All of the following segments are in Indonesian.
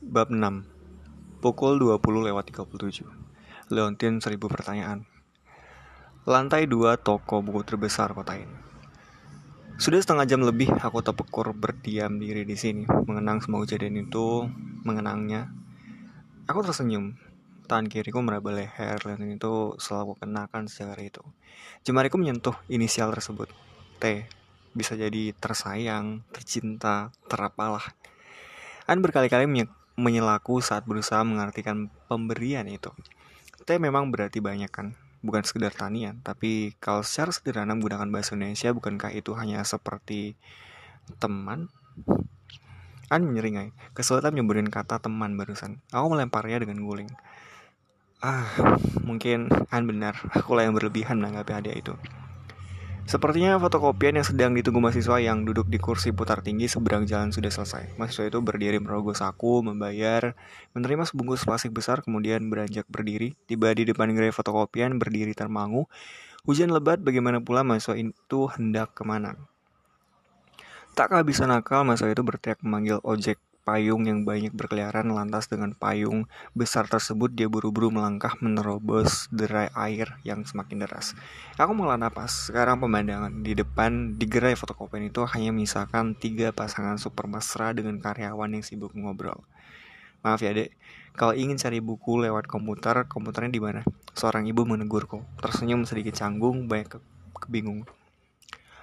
Bab 6 Pukul 20 lewat 37 Leontin seribu pertanyaan. Lantai 2 toko buku terbesar kota ini. Sudah setengah jam lebih aku terpekur berdiam diri di sini. Mengenang semua kejadian itu Mengenangnya. Aku tersenyum. Tangan kiriku meraba leher. Leontin itu selalu kenakan sejak hari itu. Jemariku menyentuh inisial tersebut. T. Bisa jadi tersayang, tercinta, terapalah. An berkali-kali menyelaku saat berusaha mengartikan pemberian itu. T memang berarti banyak kan, bukan sekedar tanian, tapi kalau secara sederhana menggunakan bahasa Indonesia, bukankah itu hanya seperti teman? An menyeringai, kesulitan nyebutin kata teman barusan. Aku melemparnya dengan guling. Ah, mungkin An benar, aku lah yang berlebihan menanggapi hadiah itu. Sepertinya fotokopian yang sedang ditunggu mahasiswa yang duduk di kursi putar tinggi seberang jalan sudah selesai. Mahasiswa itu berdiri merogoh saku, membayar, menerima sebungkus plastik besar, kemudian beranjak berdiri. Tiba di depan gerai fotokopian, berdiri termangu. Hujan lebat, bagaimana pula mahasiswa itu hendak ke mana? Tak kehabisan akal, mahasiswa itu berteriak memanggil ojek payung yang banyak berkeliaran lantas dengan payung besar tersebut dia buru-buru melangkah menerobos derai air yang semakin deras. Aku mengelola napas. Sekarang pemandangan di depan di gerai fotokopian itu hanya misalkan tiga pasangan super mesra dengan karyawan yang sibuk ngobrol. Maaf ya dek, kalau ingin cari buku lewat komputer, komputernya di mana? Seorang ibu menegurku, tersenyum sedikit canggung, banyak ke kebingungan.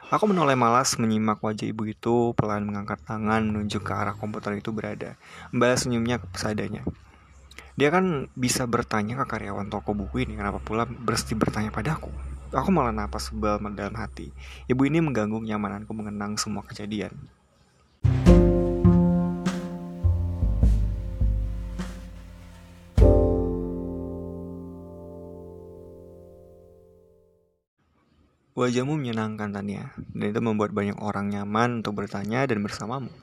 Aku menoleh malas menyimak wajah ibu itu pelan mengangkat tangan menunjuk ke arah komputer itu berada. Membalas senyumnya kesadanya. Dia kan bisa bertanya ke karyawan toko buku ini kenapa pula berhenti bertanya padaku. Aku malah napas sebal dalam hati. Ibu ini mengganggu nyamananku mengenang semua kejadian. Wajahmu menyenangkan Tania, dan itu membuat banyak orang nyaman untuk bertanya dan bersamamu.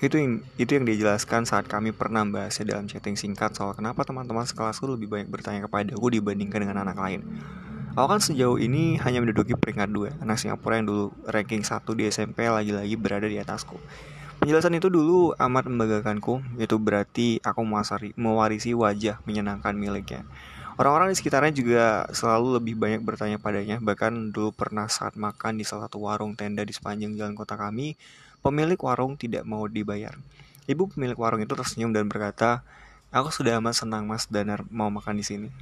Itu yang, itu yang dijelaskan saat kami pernah bahasnya dalam chatting singkat soal kenapa teman-teman sekelasku lebih banyak bertanya kepada aku dibandingkan dengan anak lain. Aku kan sejauh ini hanya menduduki peringkat dua, anak Singapura yang dulu ranking 1 di SMP lagi-lagi berada di atasku. Penjelasan itu dulu amat membanggakanku, itu berarti aku mewarisi wajah menyenangkan miliknya. Orang-orang di sekitarnya juga selalu lebih banyak bertanya padanya. Bahkan dulu pernah saat makan di salah satu warung tenda di sepanjang jalan kota kami, pemilik warung tidak mau dibayar. Ibu pemilik warung itu tersenyum dan berkata, Aku sudah amat senang mas Danar mau makan di sini.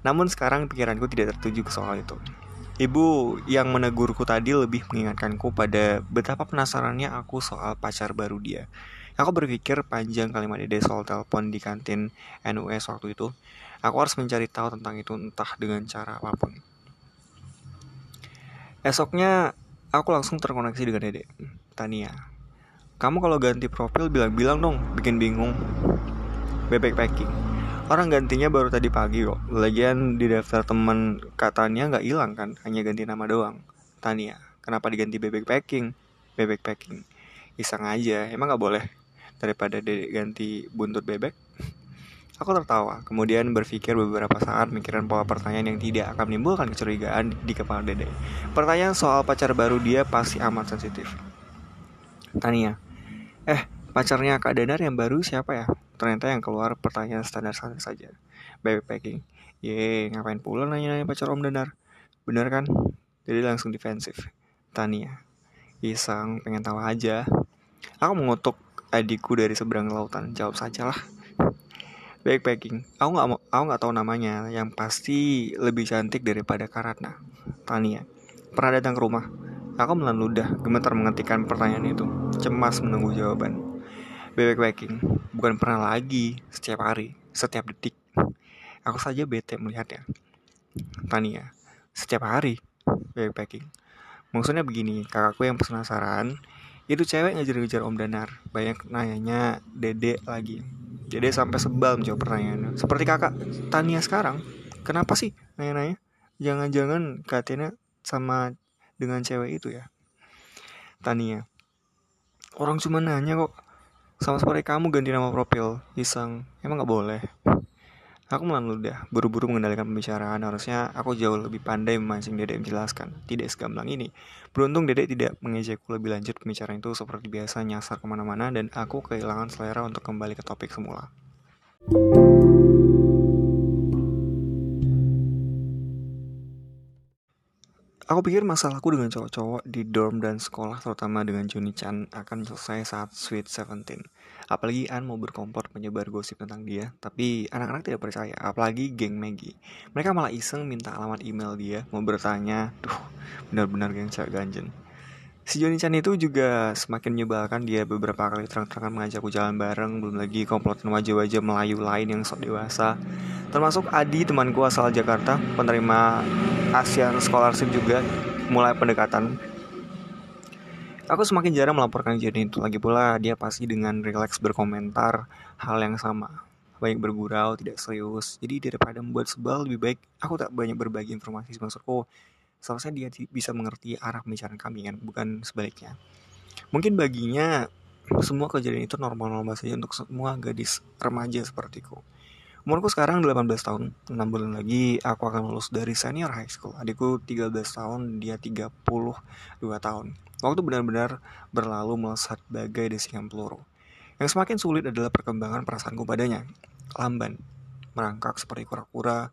Namun sekarang pikiranku tidak tertuju ke soal itu. Ibu yang menegurku tadi lebih mengingatkanku pada betapa penasarannya aku soal pacar baru dia. Aku berpikir panjang kalimat ide soal telepon di kantin NUS waktu itu. Aku harus mencari tahu tentang itu entah dengan cara apa pun. Esoknya aku langsung terkoneksi dengan Dede, Tania. Kamu kalau ganti profil bilang-bilang dong, bikin bingung. Bebek packing. Orang gantinya baru tadi pagi kok. Lagian di daftar teman katanya nggak hilang kan, hanya ganti nama doang. Tania, kenapa diganti bebek packing? Bebek packing. Iseng aja, emang nggak boleh daripada Dede ganti buntut bebek? Aku tertawa, kemudian berpikir beberapa saat mikiran pola pertanyaan yang tidak akan menimbulkan kecurigaan di kepala Dede. Pertanyaan soal pacar baru dia pasti amat sensitif. Tania, eh pacarnya Kak Danar yang baru siapa ya? Ternyata yang keluar pertanyaan standar-standar saja. Baby packing. Ye, ngapain pula nanya-nanya pacar Om Danar? Bener kan? Jadi langsung defensif. Tania, iseng pengen tahu aja. Aku mengutuk adikku dari seberang lautan. Jawab saja lah backpacking. Aku nggak aku nggak tahu namanya. Yang pasti lebih cantik daripada Karatna Tania. Pernah datang ke rumah? Aku menelan ludah gemetar mengetikkan pertanyaan itu. Cemas menunggu jawaban. Backpacking bukan pernah lagi setiap hari setiap detik. Aku saja bete melihatnya. Tania setiap hari backpacking. Maksudnya begini kakakku yang penasaran itu cewek ngejar-ngejar Om Danar. Banyak nanyanya dede lagi jadi sampai sebal menjawab pertanyaannya. Seperti kakak Tania sekarang, kenapa sih nanya-nanya? Jangan-jangan katanya sama dengan cewek itu ya? Tania, orang cuma nanya kok. Sama seperti kamu ganti nama profil, iseng. Emang gak boleh? Aku melan ludah, buru-buru mengendalikan pembicaraan. Harusnya aku jauh lebih pandai memancing Dedek menjelaskan. Tidak segamblang ini. Beruntung Dedek tidak mengejekku lebih lanjut. Pembicaraan itu seperti biasa nyasar ke mana-mana dan aku kehilangan selera untuk kembali ke topik semula. Aku pikir masalahku dengan cowok-cowok di dorm dan sekolah terutama dengan Juni Chan akan selesai saat Sweet Seventeen. Apalagi An mau berkompor menyebar gosip tentang dia, tapi anak-anak tidak percaya, apalagi geng Maggie. Mereka malah iseng minta alamat email dia, mau bertanya, tuh benar-benar geng cewek ganjen. Si Johnny Chan itu juga semakin menyebalkan dia beberapa kali terang-terangan mengajakku jalan bareng, belum lagi komplotan wajah-wajah Melayu lain yang sok dewasa. Termasuk Adi temanku asal Jakarta, penerima ASEAN Scholarship juga mulai pendekatan. Aku semakin jarang melaporkan kejadian itu lagi pula dia pasti dengan rileks berkomentar hal yang sama. Banyak bergurau, tidak serius. Jadi daripada membuat sebal, lebih baik aku tak banyak berbagi informasi maksudku. Seharusnya dia bisa mengerti arah pembicaraan kami kan, bukan sebaliknya. Mungkin baginya semua kejadian itu normal-normal saja untuk semua gadis remaja sepertiku. Umurku sekarang 18 tahun, 6 bulan lagi aku akan lulus dari senior high school. Adikku 13 tahun, dia 32 tahun. Waktu benar-benar berlalu melesat bagai desingan peluru. Yang semakin sulit adalah perkembangan perasaanku padanya. Lamban, merangkak seperti kura-kura.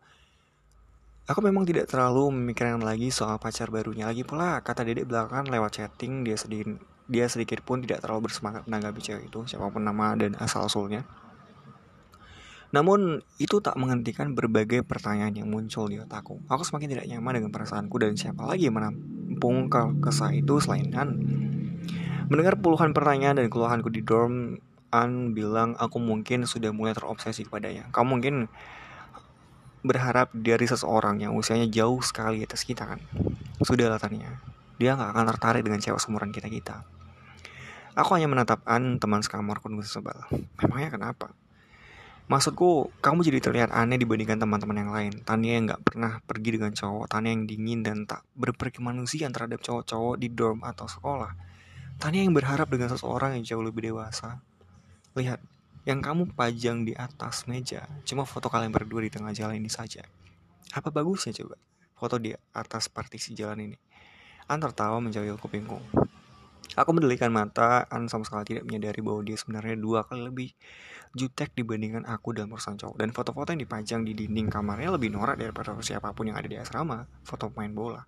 Aku memang tidak terlalu memikirkan lagi soal pacar barunya. Lagi pula, kata dedek belakangan lewat chatting, dia sedih dia sedikit pun tidak terlalu bersemangat menanggapi cewek itu, siapa pun nama dan asal-usulnya. Namun itu tak menghentikan berbagai pertanyaan yang muncul di otakku. Aku semakin tidak nyaman dengan perasaanku dan siapa lagi yang menampung kesah itu selain An. Mendengar puluhan pertanyaan dan keluhanku di dorm, An bilang aku mungkin sudah mulai terobsesi kepadanya. Kamu mungkin berharap dari seseorang yang usianya jauh sekali atas kita kan. Sudah latarnya. Dia nggak akan tertarik dengan cewek seumuran kita-kita. Aku hanya menatap An, teman sekamarku dengan sebal. Memangnya kenapa? Maksudku, kamu jadi terlihat aneh dibandingkan teman-teman yang lain. Tania yang gak pernah pergi dengan cowok, Tania yang dingin dan tak berperkemanusiaan terhadap cowok-cowok di dorm atau sekolah. Tania yang berharap dengan seseorang yang jauh lebih dewasa. Lihat, yang kamu pajang di atas meja cuma foto kalian berdua di tengah jalan ini saja. Apa bagusnya coba foto di atas partisi jalan ini? An tertawa menjauhi kupingku. Aku mendelikan mata, An sama sekali tidak menyadari bahwa dia sebenarnya dua kali lebih jutek dibandingkan aku dan perusahaan cowok. Dan foto-foto yang dipajang di dinding kamarnya lebih norak daripada siapa pun yang ada di asrama. Foto main bola.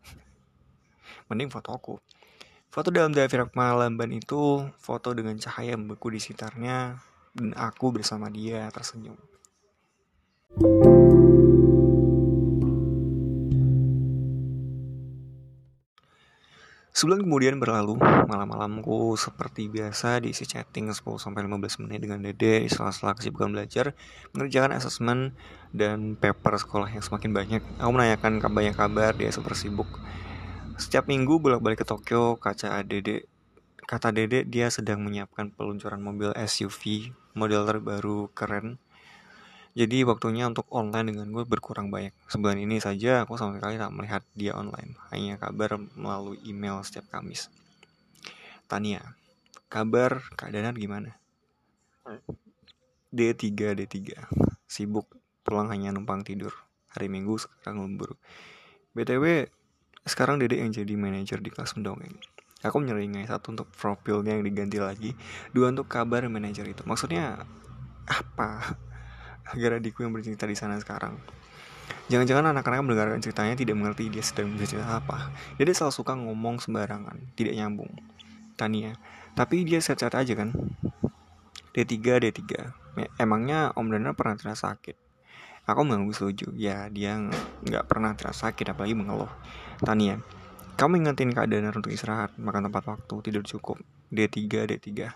Mending foto aku. Foto dalam diafragma lamban itu foto dengan cahaya membeku di sekitarnya dan aku bersama dia tersenyum. Sebulan kemudian berlalu, malam-malamku seperti biasa diisi chatting 10-15 menit dengan Dede di sela-sela kesibukan belajar, mengerjakan asesmen dan paper sekolah yang semakin banyak. Aku menanyakan kabarnya kabar, dia super sibuk. Setiap minggu bolak-balik ke Tokyo, kaca Dede Kata Dede, dia sedang menyiapkan peluncuran mobil SUV model terbaru keren jadi waktunya untuk online dengan gue berkurang banyak. Sebulan ini saja aku sama sekali tak melihat dia online. Hanya kabar melalui email setiap Kamis. Tania, kabar Kak Danar gimana? D3, D3. Sibuk, pulang hanya numpang tidur. Hari Minggu sekarang lembur. BTW, sekarang Dede yang jadi manajer di kelas mendongeng. Aku menyeringai satu untuk profilnya yang diganti lagi, dua untuk kabar manajer itu. Maksudnya apa? agar adikku yang bercerita di sana sekarang. Jangan-jangan anak-anak mendengarkan ceritanya tidak mengerti dia sedang bercerita apa. Dia selalu suka ngomong sembarangan, tidak nyambung. Tania, tapi dia sehat-sehat aja kan? D3, D3. Emangnya Om Dana pernah terasa sakit? Aku mengangguk setuju. Ya, dia nggak pernah terasa sakit, apalagi mengeluh. Tania, kamu ingetin keadaan untuk istirahat, makan tempat waktu, tidur cukup. D3, D3.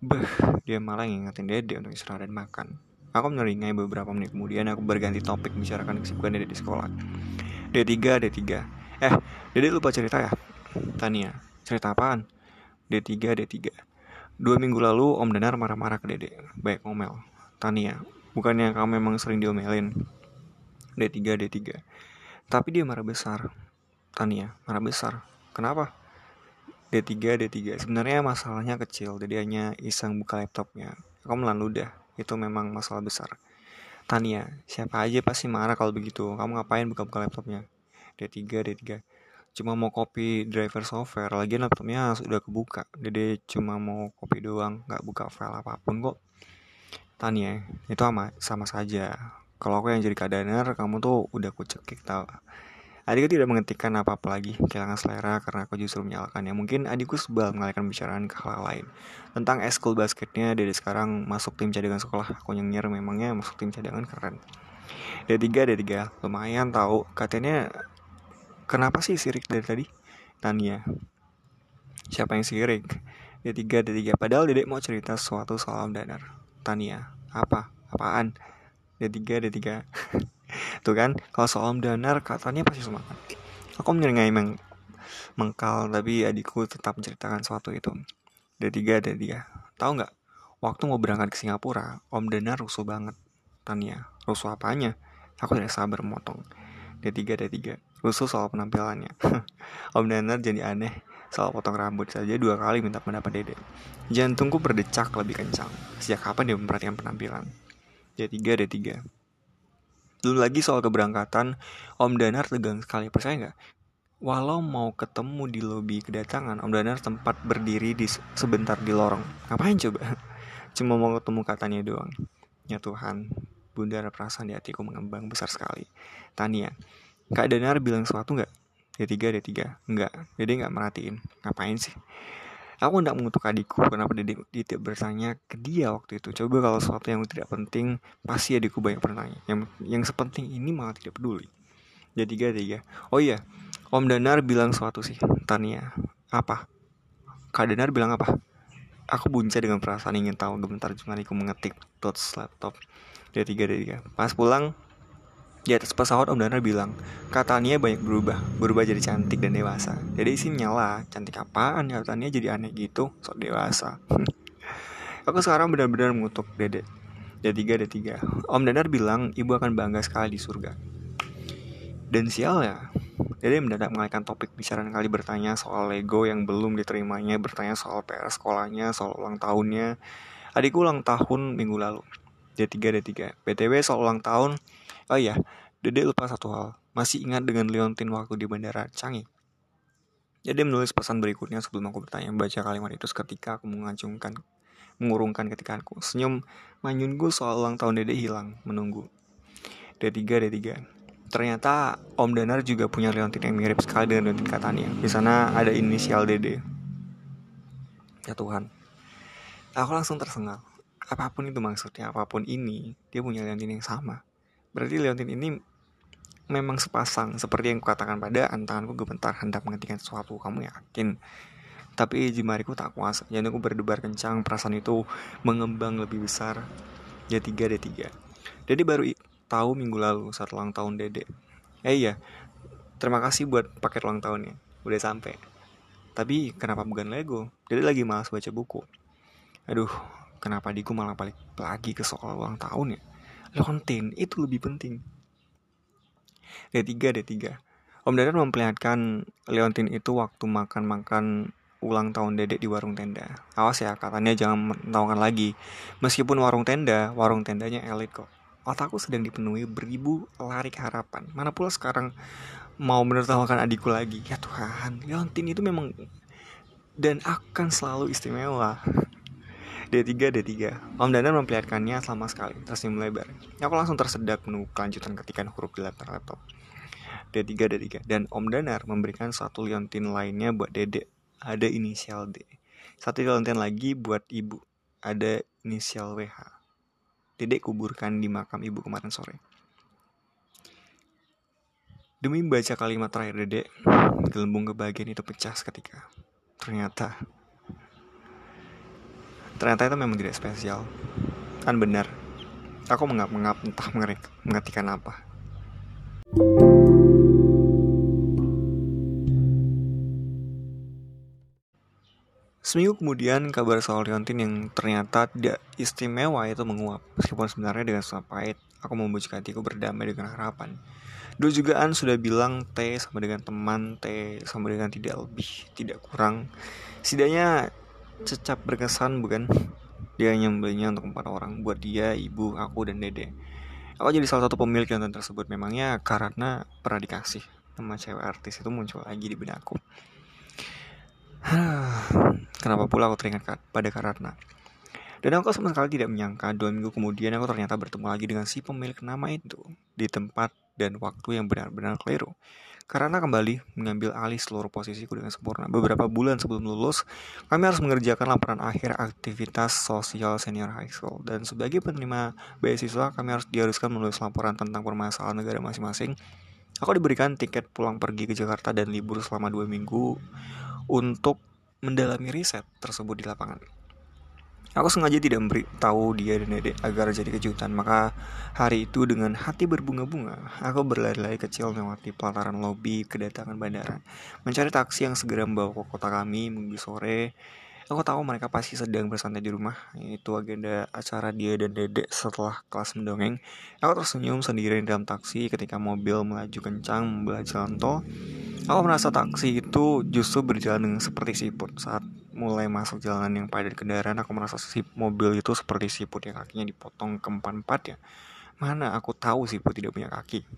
Beh, dia malah ngingetin Dede untuk istirahat dan makan. Aku menyeringai beberapa menit kemudian aku berganti topik membicarakan kesibukan Dede di sekolah. D3, D3. Eh, Dede lupa cerita ya? Tania, cerita apaan? D3, D3. Dua minggu lalu Om Danar marah-marah ke Dede. Baik ngomel. Tania, bukannya kamu memang sering diomelin? D3, D3. Tapi dia marah besar. Tania, marah besar. Kenapa? D3, D3. Sebenarnya masalahnya kecil, jadi hanya iseng buka laptopnya. Aku melan ludah itu memang masalah besar. Tania, siapa aja pasti marah kalau begitu. Kamu ngapain buka-buka laptopnya? D3, D3. Cuma mau copy driver software, lagi laptopnya sudah kebuka. Dede cuma mau copy doang, nggak buka file apa pun kok. Tania, itu sama, sama saja. Kalau aku yang jadi kadener, kamu tuh udah kucekik tau. Adikku tidak menghentikan apa-apa lagi, kehilangan selera karena aku justru menyalakannya. Mungkin adikku sebal mengalihkan bicaraan ke hal lain. Tentang eskul basketnya, Dede sekarang masuk tim cadangan sekolah. Aku nyengir memangnya masuk tim cadangan keren. D3, D3, lumayan tahu. Katanya, kenapa sih sirik dari tadi? Tania. Siapa yang sirik? D3, D3. Padahal Dedek mau cerita sesuatu soal Danar. Tania. Apa? Apaan? D3, D3. Tuh kan, kalau soal danar katanya pasti semangat. Aku menyeringai meng mengkal, tapi adikku tetap menceritakan sesuatu itu. D3, D3. Tahu nggak? Waktu mau berangkat ke Singapura, Om Danar rusuh banget. Tania, rusuh apanya? Aku tidak sabar memotong. D3, D3. Rusuh soal penampilannya. Om Danar jadi aneh soal potong rambut saja dua kali minta pendapat Dede. Jantungku berdecak lebih kencang. Sejak kapan dia memperhatikan penampilan? D3, D3. Dulu lagi soal keberangkatan, Om Danar tegang sekali, percaya nggak? Walau mau ketemu di lobi kedatangan, Om Danar tempat berdiri di sebentar di lorong. Ngapain coba? Cuma mau ketemu katanya doang. Ya Tuhan, bunda perasaan di hatiku mengembang besar sekali. Tania, Kak Danar bilang sesuatu nggak? D3, D3. Enggak, Dede nggak merhatiin. Ngapain sih? Aku tidak mengutuk adikku kenapa dia tidak bertanya ke dia waktu itu. Coba kalau sesuatu yang tidak penting, pasti adikku banyak bertanya. Yang yang sepenting ini malah tidak peduli. Jadi tiga tiga. Oh iya, Om Danar bilang sesuatu sih. Tania, apa? Kak Danar bilang apa? Aku bunca dengan perasaan ingin tahu gemetar jemariku mengetik dots laptop. Dia tiga tiga. Pas pulang, di atas pesawat Om Danar bilang, katanya banyak berubah, berubah jadi cantik dan dewasa. Jadi isi nyala, cantik apaan? Katanya jadi aneh gitu, sok dewasa. Aku sekarang benar-benar mengutuk Dede. D3, D3. Om Danar bilang ibu akan bangga sekali di surga. Dan sial ya, Dede mendadak mengalihkan topik bicara kali bertanya soal Lego yang belum diterimanya, bertanya soal PR sekolahnya, soal ulang tahunnya. Adikku ulang tahun minggu lalu. D3, D3. BTW soal ulang tahun, Oh iya, Dede lupa satu hal. Masih ingat dengan Leontin waktu di bandara Canggih? Jadi menulis pesan berikutnya sebelum aku bertanya. Baca kalimat itu seketika aku mengacungkan mengurungkan ketika aku senyum manyunku soal ulang tahun Dede hilang. Menunggu. D3 D3 ternyata Om Danar juga punya Leontin yang mirip sekali dengan Leontin Katania. Di sana ada inisial Dede. Ya Tuhan. Aku langsung tersengal apa pun itu maksudnya apa pun ini dia punya Leontin yang sama. Berarti Leontin ini memang sepasang seperti yang kukatakan pada antanganku gemetar hendak menghentikan sesuatu kamu yakin? Tapi jemariku tak kuasa jantungku berdebar kencang perasaan itu mengembang lebih besar. Ya tiga d tiga. Dede baru tahu minggu lalu saat ulang tahun Dede. Eh iya. Terima kasih buat paket ulang tahunnya. Udah sampai. Tapi kenapa bukan Lego? Dede lagi malas baca buku. Aduh kenapa diku malah balik lagi ke soal ulang tahun ya Leontin itu lebih penting. D3, D3. Om Dadan memperlihatkan Leontin itu waktu makan-makan ulang tahun dedek di warung tenda. Awas ya, katanya jangan menawarkan lagi. Meskipun warung tenda, warung tendanya elit kok. Otakku sedang dipenuhi beribu larik harapan. Mana pula sekarang mau menertawakan adikku lagi. Ya Tuhan, Leontin itu memang dan akan selalu istimewa. D3, D3. Om Danar memperlihatkannya selama sekali, tersenyum lebar. Aku langsung tersedak menunggu kelanjutan ketikan huruf di laptop laptop. D3, D3. Dan Om Danar memberikan satu liontin lainnya buat Dede. Ada inisial D. Satu liontin lagi buat ibu. Ada inisial WH. Dede kuburkan di makam ibu kemarin sore. Demi membaca kalimat terakhir Dede, gelembung kebahagiaan itu pecah seketika. Ternyata ternyata itu memang tidak spesial. Kan benar. Aku mengap-mengap entah mengertikan apa. Seminggu kemudian kabar soal Leontin yang ternyata tidak istimewa itu menguap. Meskipun sebenarnya dengan suap pahit Aku membujuk hatiku berdamai dengan harapan. Dua jugaan sudah bilang T sama dengan teman T sama dengan tidak lebih, tidak kurang. Setidaknya cecap berkesan bukan? Dia hanya membelinya untuk empat orang, buat dia, ibu, aku, dan dede. Aku jadi salah satu pemilik nonton tersebut. Memangnya karena pernah dikasih nama cewek artis itu muncul lagi di benakku. Kenapa pula aku teringat pada karena dan aku sama sekali tidak menyangka dua minggu kemudian aku ternyata bertemu lagi dengan si pemilik nama itu di tempat dan waktu yang benar-benar keliru. Karena kembali mengambil alih seluruh posisiku dengan sempurna. Beberapa bulan sebelum lulus, kami harus mengerjakan laporan akhir aktivitas sosial senior high school. Dan sebagai penerima beasiswa, kami harus diharuskan menulis laporan tentang permasalahan negara masing-masing. Aku diberikan tiket pulang pergi ke Jakarta dan libur selama dua minggu untuk mendalami riset tersebut di lapangan. Aku sengaja tidak memberi tahu dia dan Dede agar jadi kejutan. Maka hari itu dengan hati berbunga-bunga, aku berlari-lari kecil melewati pelataran lobi kedatangan bandara, mencari taksi yang segera membawa ke kota kami minggu sore. Aku tahu mereka pasti sedang bersantai di rumah. Itu agenda acara dia dan Dede setelah kelas mendongeng. Aku tersenyum sendiri di dalam taksi ketika mobil melaju kencang membelah jalan tol. Aku merasa taksi itu justru berjalan dengan seperti siput saat mulai masuk jalanan yang padat kendaraan aku merasa si mobil itu seperti siput yang kakinya dipotong ke empat ya. Mana aku tahu siput tidak punya kaki.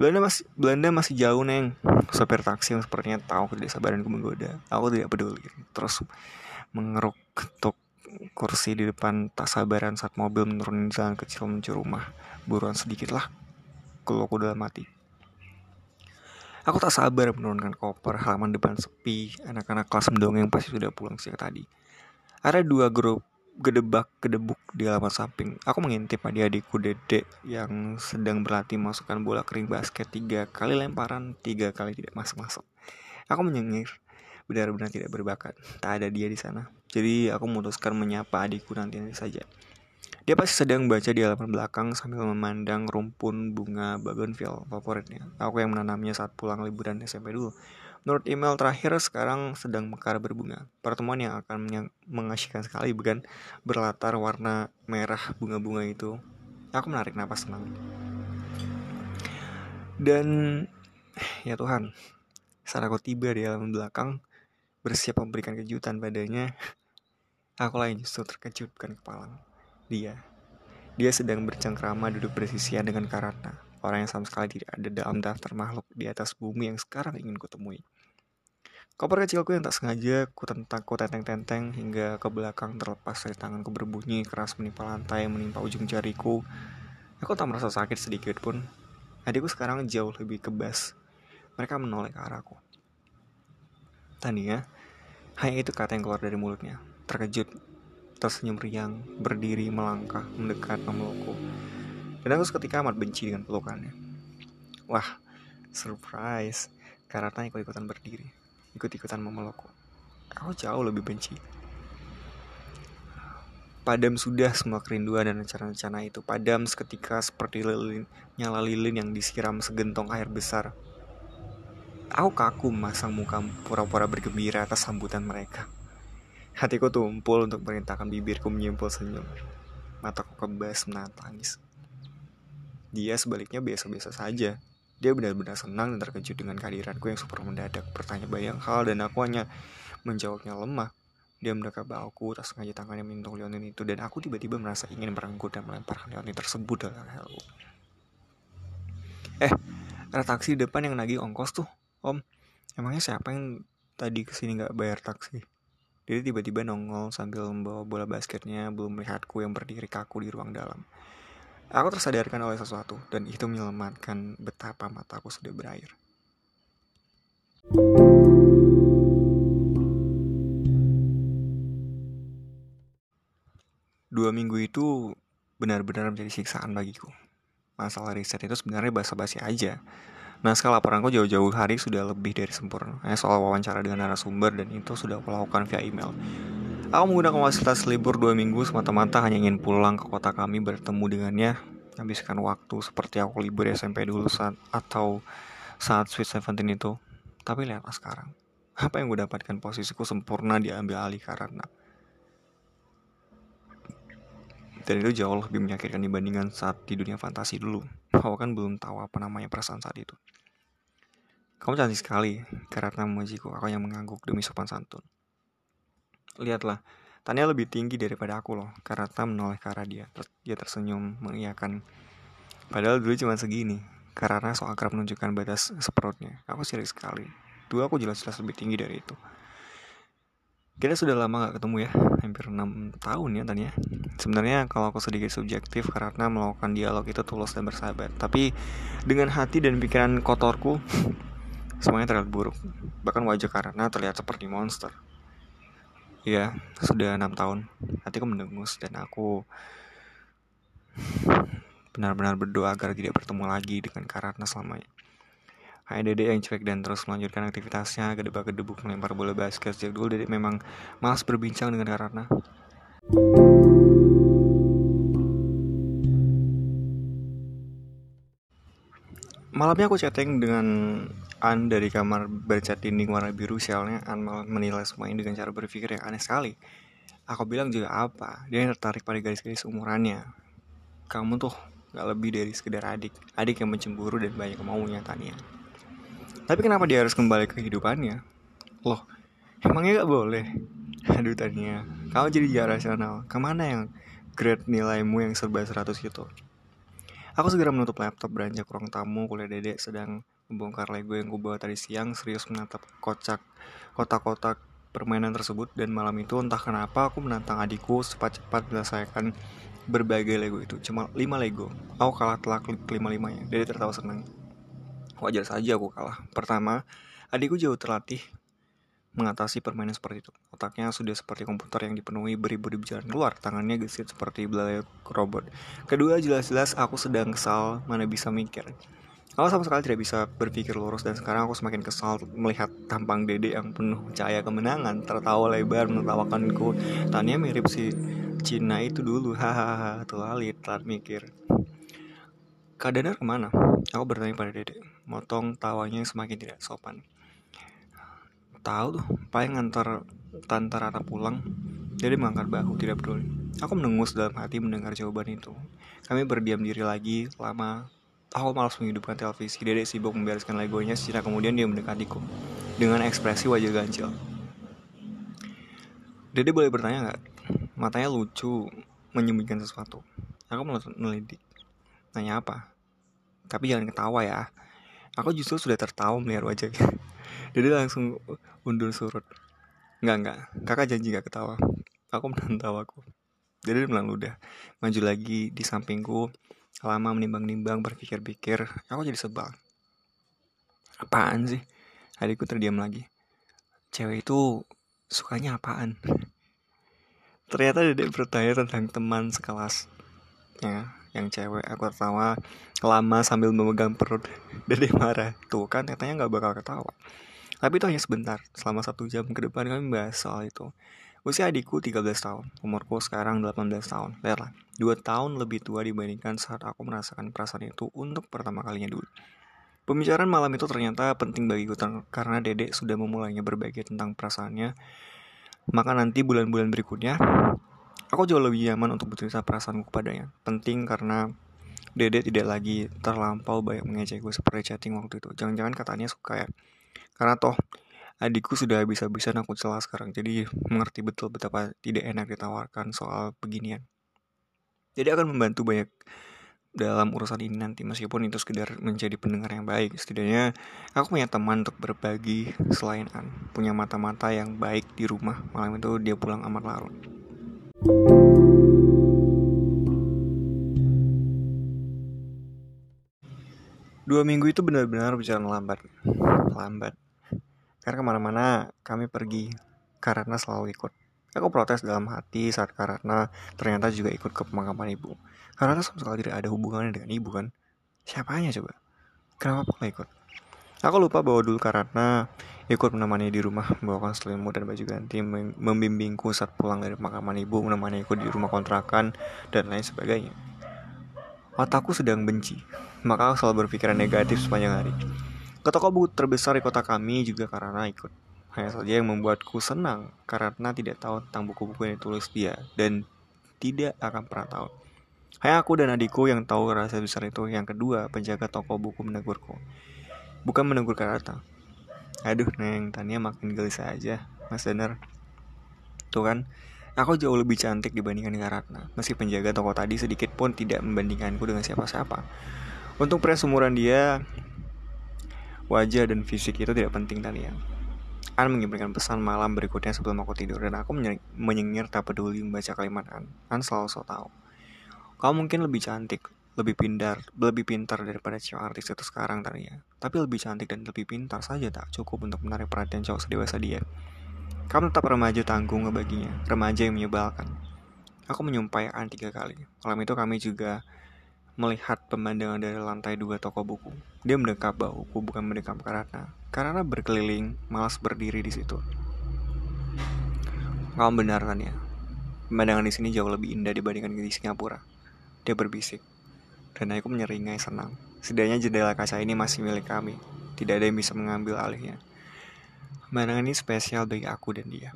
Belanda masih Belanda masih jauh neng. Sopir taksi yang sepertinya tahu tidak sabaranku menggoda. Aku tidak peduli. Terus mengeruk ketuk kursi di depan tak sabaran saat mobil menuruni jalan kecil menuju rumah. Buruan sedikit lah. Kalau aku dalam mati Aku tak sabar menurunkan koper, halaman depan sepi, anak-anak kelas mendongeng pasti sudah pulang siang tadi. Ada dua grup gedebak gedebuk di halaman samping. Aku mengintip adik-adikku dedek yang sedang berlatih masukkan bola kering basket tiga kali lemparan, tiga kali tidak masuk-masuk. Aku menyengir, benar-benar tidak berbakat. Tak ada dia di sana. Jadi aku memutuskan menyapa adikku nanti-nanti saja. Dia pasti sedang baca di halaman belakang sambil memandang rumpun bunga bougainville favoritnya. Aku yang menanamnya saat pulang liburan SMP dulu. Menurut email terakhir sekarang sedang mekar berbunga. Pertemuan yang akan mengasihkan sekali bukan berlatar warna merah bunga-bunga itu. Aku menarik napas senang. Dan ya Tuhan, saat aku tiba di halaman belakang, bersiap memberikan kejutan padanya, aku lain justru terkejut bukan kepalang. Dia. Dia sedang bercengkrama duduk bersisian dengan Karana, orang yang sama sekali tidak ada dalam daftar makhluk di atas bumi yang sekarang ingin kutemui. Koper kecilku yang tak sengaja ku tentang ku tenteng-tenteng hingga ke belakang terlepas dari tanganku berbunyi keras menimpa lantai menimpa ujung jariku. Aku tak merasa sakit sedikit pun. Adikku sekarang jauh lebih kebas. Mereka menoleh ke arahku. Tania, hanya itu kata yang keluar dari mulutnya. Terkejut, tersenyum riang, berdiri, melangkah, mendekat, memelukku. Dan aku seketika amat benci dengan pelukannya. Wah, surprise, karena ikut-ikutan berdiri, ikut-ikutan memelukku. Aku jauh lebih benci. Padam sudah semua kerinduan dan rencana-rencana itu. Padam seketika seperti lilin, nyala lilin yang disiram segentong air besar. Aku kaku memasang muka pura-pura bergembira atas sambutan mereka. Hatiku tumpul untuk merintahkan bibirku menyimpul senyum. Mataku kebas menahan tangis. Dia sebaliknya biasa-biasa saja. Dia benar-benar senang dan terkejut dengan kehadiranku yang super mendadak. Bertanya banyak hal dan aku hanya menjawabnya lemah. Dia mendekat bahuku, tak sengaja tangannya menyentuh leonin itu dan aku tiba-tiba merasa ingin merenggut dan melemparkan leonin tersebut dalam helku. Eh, ada taksi depan yang nagih ongkos tuh, om. Emangnya siapa yang tadi ke sini nggak bayar taksi? Dia tiba-tiba nongol sambil membawa bola basketnya belum melihatku yang berdiri kaku di ruang dalam. Aku tersadarkan oleh sesuatu dan itu menyelamatkan betapa mataku sudah berair. Dua minggu itu benar-benar menjadi siksaan bagiku. Masalah riset itu sebenarnya basa-basi aja. Naskah laporanku jauh-jauh hari sudah lebih dari sempurna. Eh, soal wawancara dengan narasumber dan itu sudah aku lakukan via email. Aku menggunakan fasilitas libur dua minggu semata-mata hanya ingin pulang ke kota kami bertemu dengannya, habiskan waktu seperti aku libur SMP dulu saat atau saat Sweet Seventeen itu. Tapi lihatlah sekarang, apa yang gue dapatkan posisiku sempurna diambil alih karena dan itu jauh lebih menyakitkan dibandingkan saat di dunia fantasi dulu. Kau kan belum tahu apa namanya perasaan saat itu. Kamu cantik sekali, karena memujiku, aku yang mengangguk demi sopan santun. Lihatlah, Tania lebih tinggi daripada aku loh Karena menoleh ke arah dia dia tersenyum mengiyakan Padahal dulu cuma segini Karena so akrab menunjukkan batas seperutnya Aku sirik sekali Dulu aku jelas-jelas lebih tinggi dari itu kita sudah lama gak ketemu ya. Hampir 6 tahun ya Tania sebenarnya kalau aku sedikit subjektif karena melakukan dialog itu tulus dan bersahabat. Tapi dengan hati dan pikiran kotorku semuanya terlihat buruk. Bahkan wajah karena terlihat seperti monster. Ya sudah enam tahun. Hatiku mendengus dan aku benar-benar berdoa agar tidak bertemu lagi dengan Karena selamanya Dede yang cuek dan terus melanjutkan aktivitasnya Gedebak-gedebuk melempar bola basket. Sejak dulu Dede memang malas berbincang dengan Karena Malamnya aku chatting dengan An dari kamar bercat dinding warna biru Sialnya An malah menilai semua ini dengan cara berpikir yang aneh sekali. Aku bilang juga apa? Dia tertarik pada garis-garis umurannya. Kamu tuh gak lebih dari sekedar adik. Adik yang mencemburu dan banyak maunya Tania tapi kenapa dia harus kembali ke kehidupannya? Loh, emangnya gak boleh? Aduh Tania, kamu jadi gak rasional. Ke mana yang grade nilaimu yang serba 100 gitu? Aku segera menutup laptop beranjak ruang tamu kuliah dedek sedang membongkar Lego yang kubawa tadi siang serius menatap kocak kotak-kotak permainan tersebut dan malam itu entah kenapa aku menantang adikku cepat-cepat menyelesaikan berbagai Lego itu cuma 5 Lego aku kalah telak lima limanya Dede tertawa senang Wajar saja aku kalah. Pertama, adikku jauh terlatih mengatasi permainan seperti itu. Otaknya sudah seperti komputer yang dipenuhi beribu-ribu jalan keluar, tangannya gesit seperti belalai robot. Kedua, jelas-jelas aku sedang kesal, mana bisa mikir. Aku sama sekali tidak bisa berpikir lurus dan sekarang aku semakin kesal melihat tampang dede yang penuh cahaya kemenangan tertawa lebar menertawakanku. Tanya mirip si Cina itu dulu, hahaha, lalit, telat mikir. Kak Danar ke mana? Aku bertanya pada Dede. Motong tawanya semakin tidak sopan. Tahu tuh, paling ngantar Tante Rata pulang. Dede mengangkat bahu, tidak peduli. Aku menengus dalam hati mendengar jawaban itu. Kami berdiam diri lagi lama. Aku malas menghidupkan televisi. Dede sibuk membereskan legonya secara kemudian dia mendekatiku. Dengan ekspresi wajah ganjil. Dede boleh bertanya nggak? Matanya lucu, menyembunyikan sesuatu. Aku melidik. Nanya apa? Tapi jangan ketawa ya. Aku justru sudah tertawa melihat wajahnya. Jadi langsung undur surut. Enggak, enggak. Kakak janji gak ketawa. Aku menahan tawaku. Jadi dia bilang udah. Maju lagi di sampingku. Lama menimbang-nimbang berpikir-pikir. Aku jadi sebal. Apaan sih? Adikku terdiam lagi. Cewek itu sukanya apaan? Ternyata dedek bertanya tentang teman sekelas. Ya, yang cewek aku tertawa lama sambil memegang perut. Dede marah. Tuh kan katanya nggak bakal ketawa. Tapi itu hanya sebentar. Selama satu jam ke depan kami bahas soal itu. Usia adikku 13 tahun. Umurku sekarang 18 tahun. Lihatlah dua tahun lebih tua dibandingkan saat aku merasakan perasaan itu untuk pertama kalinya dulu. Pembicaraan malam itu ternyata penting bagiku karena Dede sudah memulainya berbagi tentang perasaannya. Maka nanti bulan-bulan berikutnya Aku jauh lebih nyaman untuk bercerita perasaanku kepadanya. Penting karena Dede tidak lagi terlampau banyak mengejek gue seperti chatting waktu itu. Jangan-jangan katanya suka ya. Karena toh adikku sudah bisa-bisa aku celah sekarang. Jadi mengerti betul betapa tidak enak ditawarkan soal beginian. Jadi akan membantu banyak dalam urusan ini nanti meskipun itu sekedar menjadi pendengar yang baik setidaknya aku punya teman untuk berbagi selain An punya mata-mata yang baik di rumah malam itu dia pulang amat larut Dua minggu itu benar-benar berjalan lambat, lambat. Karena ke mana-mana kami pergi, karena selalu ikut. Aku protes dalam hati saat karena ternyata juga ikut ke pemakaman ibu. Karena sama sekali tidak ada hubungannya dengan ibu kan. Siapanya coba? Kenapa aku ikut? Aku lupa bahwa dulu karena ikut menemani di rumah membawakan selimut dan baju ganti membimbingku saat pulang dari pemakaman ibu menemani ikut di rumah kontrakan dan lain sebagainya. Mataku sedang benci maka aku selalu berpikiran negatif sepanjang hari. Ke toko buku terbesar di kota kami juga karena ikut. Hanya saja yang membuatku senang karena tidak tahu tentang buku-buku yang ditulis dia dan tidak akan pernah tahu. Hanya aku dan adikku yang tahu rasa besar itu. Yang kedua penjaga toko buku menegurku bukan menegur Karata Aduh Neng, Tania makin gelisah aja Mas Danar Tuh kan Aku jauh lebih cantik dibandingkan dengan Ratna. Meski penjaga toko tadi sedikit pun tidak membandingkanku dengan siapa-siapa. Untuk pria seumuran dia, wajah dan fisik itu tidak penting tadi ya. An mengirimkan pesan malam berikutnya sebelum aku tidur dan aku menyengir tak peduli membaca kalimat An. An selalu so tahu. Kau mungkin lebih cantik, lebih pintar, lebih pintar daripada cewek artis itu sekarang tadi ya. Tapi lebih cantik dan lebih pintar saja tak cukup untuk menarik perhatian cowok sedewasa dia. Kamu tetap remaja tanggung baginya, remaja yang menyebalkan. Aku menyumpai An tiga kali. Malam itu kami juga melihat pemandangan dari lantai dua toko buku. Dia mendekap bahuku, bukan mendekap Karana. Karena berkeliling, malas berdiri di situ. Kamu benar kan ya? Pemandangan di sini jauh lebih indah dibandingkan di Singapura. Dia berbisik. Dan aku menyeringai senang. Setidaknya jendela kaca ini masih milik kami. Tidak ada yang bisa mengambil alihnya. Pemandangan ini spesial bagi aku dan dia.